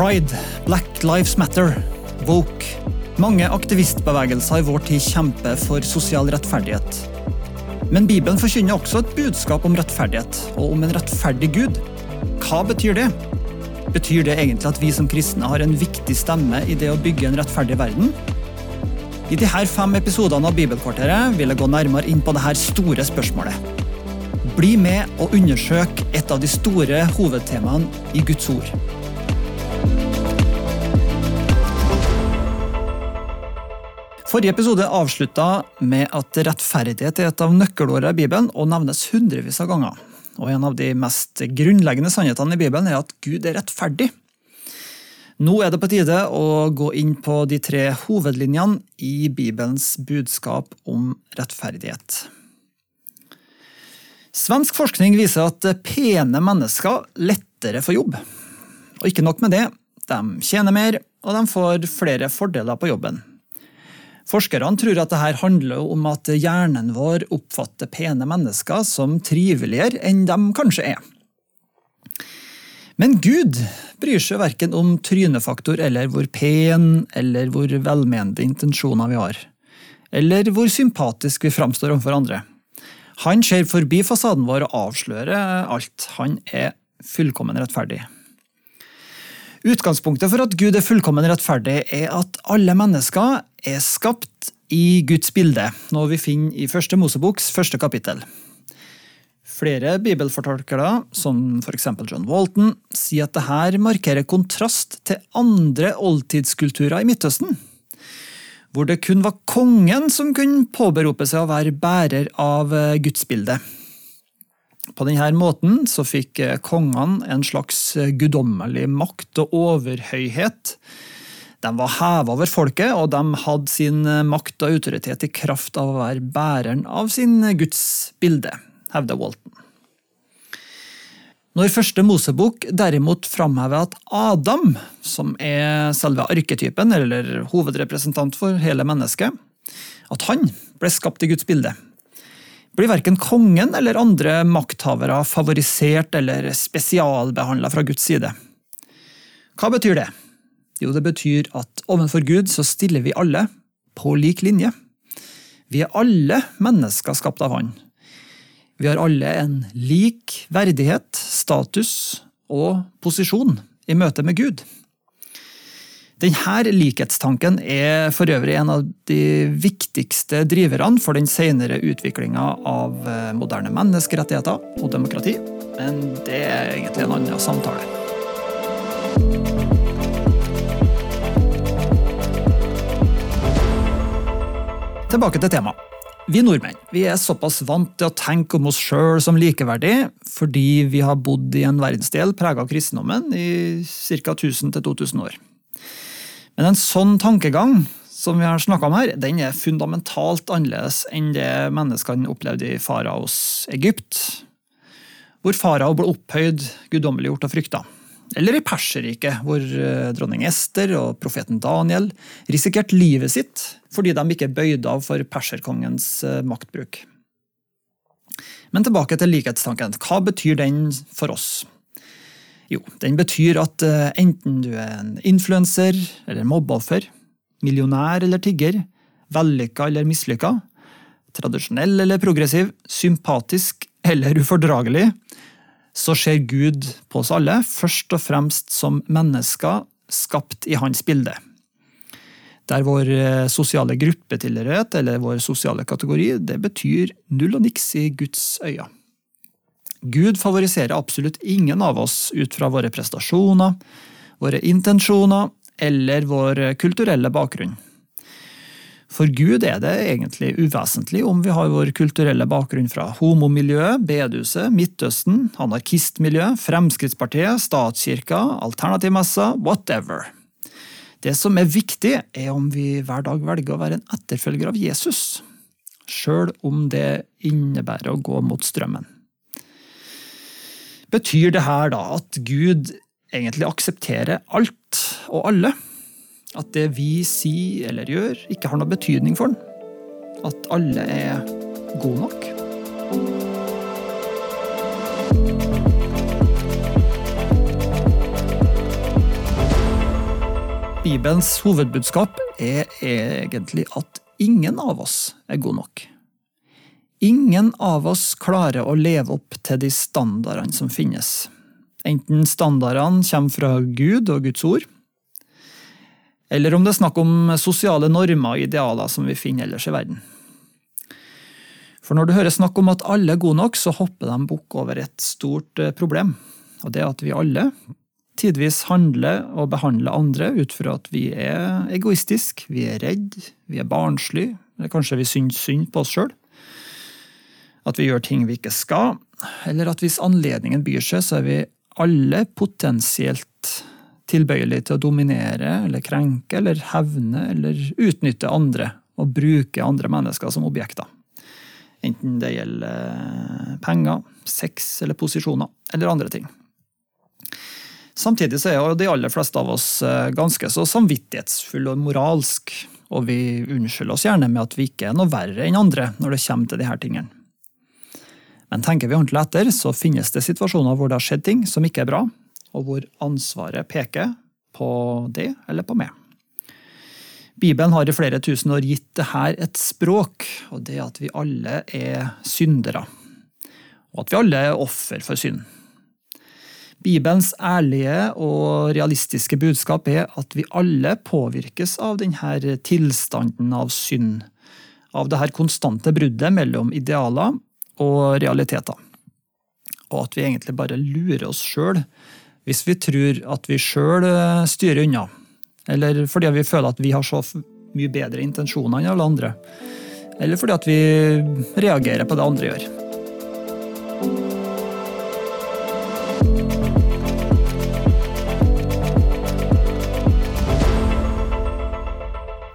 Pride, Black Lives Matter, Woke. Mange aktivistbevegelser i vår tid kjemper for sosial rettferdighet. Men Bibelen forkynner også et budskap om rettferdighet, og om en rettferdig Gud. Hva betyr det? Betyr det egentlig at vi som kristne har en viktig stemme i det å bygge en rettferdig verden? I disse fem episodene av Bibelkvarteret vil jeg gå nærmere inn på dette store spørsmålet. Bli med og undersøk et av de store hovedtemaene i Guds ord. Forrige episode avslutta med at rettferdighet er et av nøkkelårene i Bibelen og nevnes hundrevis av ganger. Og En av de mest grunnleggende sannhetene i Bibelen er at Gud er rettferdig. Nå er det på tide å gå inn på de tre hovedlinjene i Bibelens budskap om rettferdighet. Svensk forskning viser at pene mennesker lettere får jobb. Og ikke nok med det, de tjener mer, og de får flere fordeler på jobben. Forskerne tror at dette handler om at hjernen vår oppfatter pene mennesker som triveligere enn de kanskje er. Men Gud bryr seg verken om trynefaktor eller hvor pen eller hvor velmenende intensjoner vi har, eller hvor sympatisk vi framstår overfor andre. Han ser forbi fasaden vår og avslører alt. Han er fullkommen rettferdig. Utgangspunktet for at Gud er fullkommen rettferdig, er at alle mennesker er skapt i Guds bilde, noe vi finner i Første Moseboks første kapittel. Flere bibelfortolkere, som f.eks. John Walton, sier at dette markerer kontrast til andre oldtidskulturer i Midtøsten, hvor det kun var kongen som kunne påberope seg å være bærer av gudsbildet. På denne måten så fikk kongene en slags guddommelig makt og overhøyhet de var heva over folket, og de hadde sin makt og autoritet i kraft av å være bæreren av sin Guds bilde, hevder Walton. Når første Mosebok derimot framhever at Adam, som er selve arketypen, eller hovedrepresentant for hele mennesket, at han ble skapt i Guds bilde, blir verken kongen eller andre makthavere favorisert eller spesialbehandla fra Guds side. Hva betyr det? Jo, det betyr at overfor Gud så stiller vi alle på lik linje. Vi er alle mennesker skapt av Han. Vi har alle en lik verdighet, status og posisjon i møte med Gud. Denne likhetstanken er for øvrig en av de viktigste driverne for den senere utviklinga av eh, moderne menneskerettigheter og demokrati, men det er egentlig en annen samtale. Tilbake til temaet. Vi nordmenn vi er såpass vant til å tenke om oss sjøl som likeverdig fordi vi har bodd i en verdensdel prega av kristendommen i ca. 1000-2000 år. Men en sånn tankegang som vi har om her, den er fundamentalt annerledes enn det menneskene opplevde i faraos Egypt, hvor farao ble opphøyd, guddommeliggjort og frykta. Eller i Perserriket, hvor eh, dronning Ester og profeten Daniel risikerte livet sitt fordi de ikke bøyde av for perserkongens eh, maktbruk. Men tilbake til likhetstanken. Hva betyr den for oss? Jo, den betyr at eh, enten du er en influenser eller mobbeoffer, millionær eller tigger, vellykka eller mislykka, tradisjonell eller progressiv, sympatisk eller ufordragelig, så ser Gud på oss alle først og fremst som mennesker skapt i hans bilde. Der vår sosiale sosiale gruppetilhørighet eller vår sosiale kategori det betyr null og niks i Guds øyne. Gud favoriserer absolutt ingen av oss ut fra våre prestasjoner, våre intensjoner eller vår kulturelle bakgrunn. For Gud er det egentlig uvesentlig om vi har vår kulturelle bakgrunn fra homomiljøet, bedehuset, Midtøsten, anarkistmiljøet, Fremskrittspartiet, statskirka, alternativmessa, whatever. Det som er viktig, er om vi hver dag velger å være en etterfølger av Jesus, sjøl om det innebærer å gå mot strømmen. Betyr det her da at Gud egentlig aksepterer alt og alle? At det vi sier eller gjør, ikke har noe betydning for den. At alle er gode nok. Bibelens hovedbudskap er egentlig at ingen av oss er god nok. Ingen av oss klarer å leve opp til de standardene som finnes. Enten standardene kommer fra Gud og Guds ord, eller om det er snakk om sosiale normer og idealer som vi finner ellers i verden. For når du hører snakk om at alle er gode nok, så hopper de bukk over et stort eh, problem. Og det er at vi alle tidvis handler og behandler andre ut fra at vi er egoistiske, vi er redd, vi er barnslige, eller kanskje vi syns synd på oss sjøl. At vi gjør ting vi ikke skal, eller at hvis anledningen byr seg, så er vi alle potensielt tilbøyelige til å dominere eller krenke eller hevne eller utnytte andre og bruke andre mennesker som objekter. Enten det gjelder eh, penger, sex eller posisjoner, eller andre ting. Samtidig så er de aller fleste av oss eh, ganske så samvittighetsfulle og moralsk, og vi unnskylder oss gjerne med at vi ikke er noe verre enn andre når det kommer til disse tingene. Men tenker vi ordentlig etter, så finnes det situasjoner hvor det har skjedd ting som ikke er bra, og hvor ansvaret peker på det eller på meg. Bibelen har i flere tusen år gitt det her et språk, og det at vi alle er syndere. Og at vi alle er offer for synd. Bibelens ærlige og realistiske budskap er at vi alle påvirkes av denne tilstanden av synd. Av det her konstante bruddet mellom idealer og realiteter. Og at vi egentlig bare lurer oss sjøl hvis vi tror at vi sjøl styrer unna eller fordi vi føler at vi har så mye bedre intensjoner enn alle andre. Eller fordi at vi reagerer på det andre gjør.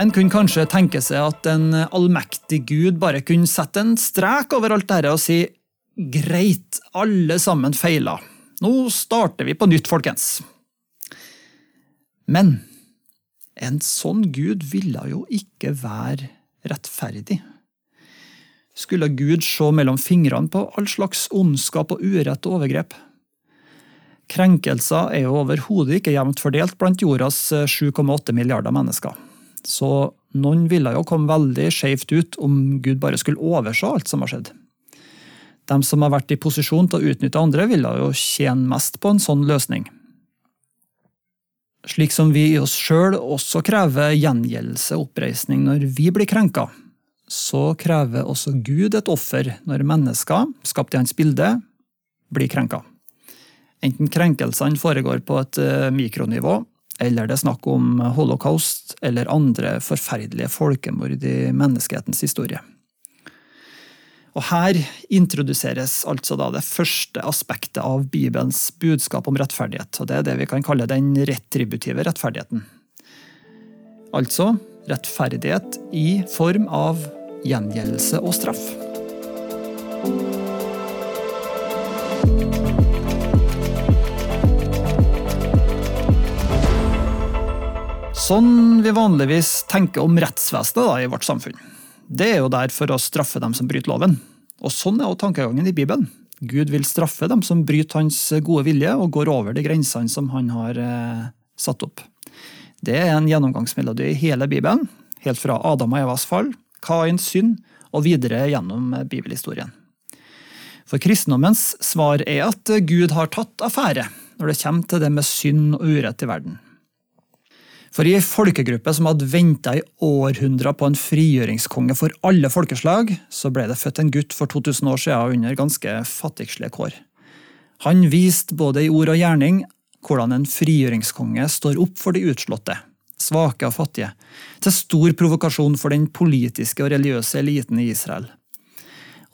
En kunne kanskje tenke seg at en allmektig gud bare kunne sette en strek over alt dette og si greit, alle sammen feila. Nå starter vi på nytt, folkens. Men en sånn Gud ville jo ikke være rettferdig. Skulle Gud se mellom fingrene på all slags ondskap og urett og overgrep? Krenkelser er jo overhodet ikke jevnt fordelt blant jordas 7,8 milliarder mennesker. Så noen ville jo komme veldig skjevt ut om Gud bare skulle overse alt som har skjedd. De som har vært i posisjon til å utnytte andre, ville jo tjene mest på en sånn løsning. Slik som vi i oss sjøl også krever gjengjeldelse og oppreisning når vi blir krenka, så krever også Gud et offer når mennesker, skapt i hans bilde, blir krenka. Enten krenkelsene foregår på et eh, mikronivå, eller det er snakk om holocaust eller andre forferdelige folkemord i menneskehetens historie. Og Her introduseres altså da det første aspektet av Bibelens budskap om rettferdighet. og Det er det vi kan kalle den retributive rettferdigheten. Altså rettferdighet i form av gjengjeldelse og straff. Sånn vi vanligvis tenker om rettsvesenet i vårt samfunn det er jo der for å straffe dem som bryter loven. Og sånn er også tankegangen i Bibelen. Gud vil straffe dem som bryter hans gode vilje og går over de grensene som han har eh, satt opp. Det er en gjennomgangsmelodi i hele Bibelen, helt fra Adam og Evas fall, Kains synd og videre gjennom bibelhistorien. For kristendommens svar er at Gud har tatt affære når det kommer til det med synd og urett i verden. For i ei folkegruppe som hadde venta i århundrer på en frigjøringskonge for alle folkeslag, så ble det født en gutt for 2000 år siden under ganske fattigslige kår. Han viste både i ord og gjerning hvordan en frigjøringskonge står opp for de utslåtte, svake og fattige, til stor provokasjon for den politiske og religiøse eliten i Israel.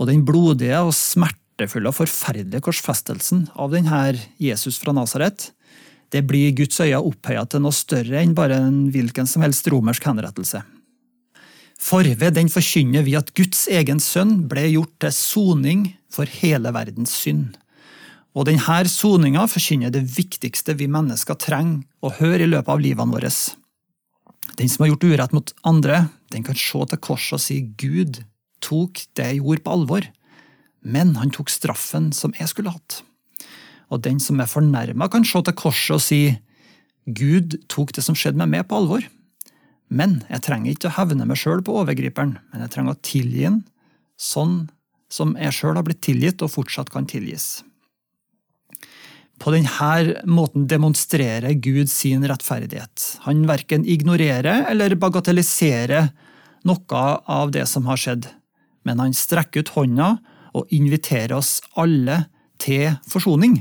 Og den blodige og smertefulle og forferdelige korsfestelsen av denne Jesus fra Nasaret det blir Guds øyne opphøya til noe større enn bare en hvilken som helst romersk henrettelse. For ved den forkynner vi at Guds egen sønn ble gjort til soning for hele verdens synd. Og denne soninga forkynner det viktigste vi mennesker trenger å høre i løpet av livene våre. Den som har gjort urett mot andre, den kan se til korset og si Gud tok det jeg gjorde, på alvor, men han tok straffen som jeg skulle hatt og den som er fornærma, kan se til korset og si Gud tok det som skjedde med meg, på alvor. Men jeg trenger ikke å hevne meg sjøl på overgriperen, men jeg trenger å tilgi den sånn som jeg sjøl har blitt tilgitt og fortsatt kan tilgis. På denne måten demonstrerer Gud sin rettferdighet. Han verken ignorerer eller bagatelliserer noe av det som har skjedd, men han strekker ut hånda og inviterer oss alle til forsoning.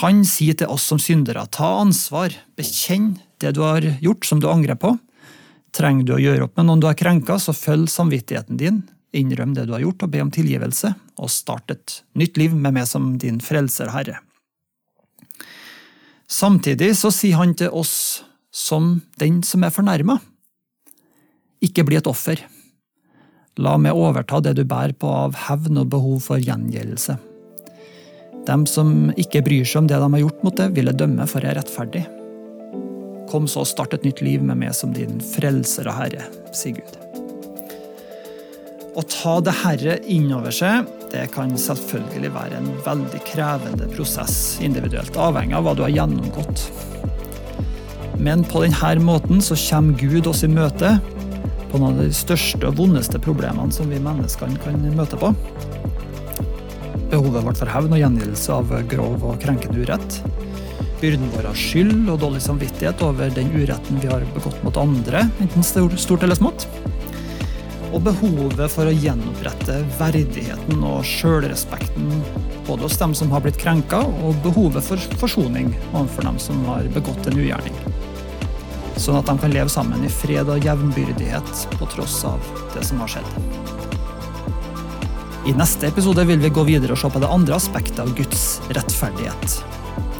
Han sier til oss som syndere, ta ansvar, bekjenn det du har gjort som du angrer på. Trenger du å gjøre opp med noen du har krenka, så følg samvittigheten din, innrøm det du har gjort og be om tilgivelse, og start et nytt liv med meg som din frelser Herre. Samtidig så sier han til oss som den som er fornærma, ikke bli et offer. La meg overta det du bærer på av hevn og behov for gjengjeldelse. Dem som ikke bryr seg om det de har gjort mot deg, vil jeg dømme for er rettferdig. Kom så og start et nytt liv med meg som din frelser og herre, sier Gud. Å ta det herre innover seg, det kan selvfølgelig være en veldig krevende prosess individuelt, avhengig av hva du har gjennomgått. Men på denne måten så kommer Gud oss i møte på noen av de største og vondeste problemene som vi menneskene kan møte på. Behovet vårt for hevn og gjengjeldelse av grov og krenkende urett. Byrden vår av skyld og dårlig samvittighet over den uretten vi har begått mot andre, enten stort eller smått. Og behovet for å gjenopprette verdigheten og sjølrespekten både hos dem som har blitt krenka, og behovet for forsoning overfor dem som har begått en ugjerning. Sånn at de kan leve sammen i fred og jevnbyrdighet på tross av det som har skjedd. I neste episode vil vi gå videre og se på det andre aspektet av Guds rettferdighet.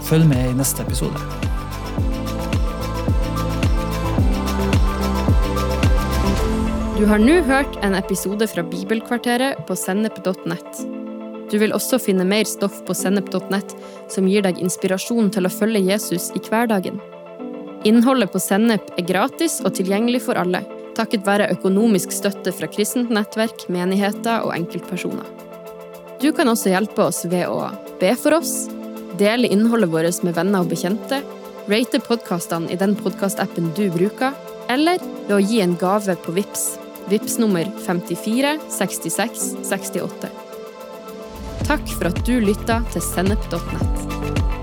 Følg med i neste episode. Du har nå hørt en episode fra Bibelkvarteret på sennep.nett. Du vil også finne mer stoff på sennep.nett som gir deg inspirasjon til å følge Jesus i hverdagen. Innholdet på Sennep er gratis og tilgjengelig for alle, takket være økonomisk støtte fra kristent nettverk, menigheter og enkeltpersoner. Du kan også hjelpe oss ved å be for oss, dele innholdet vårt med venner og bekjente, rate podkastene i den podkastappen du bruker, eller ved å gi en gave på VIPS. VIPS nummer 54 66 68. Takk for at du lytta til sennep.nett.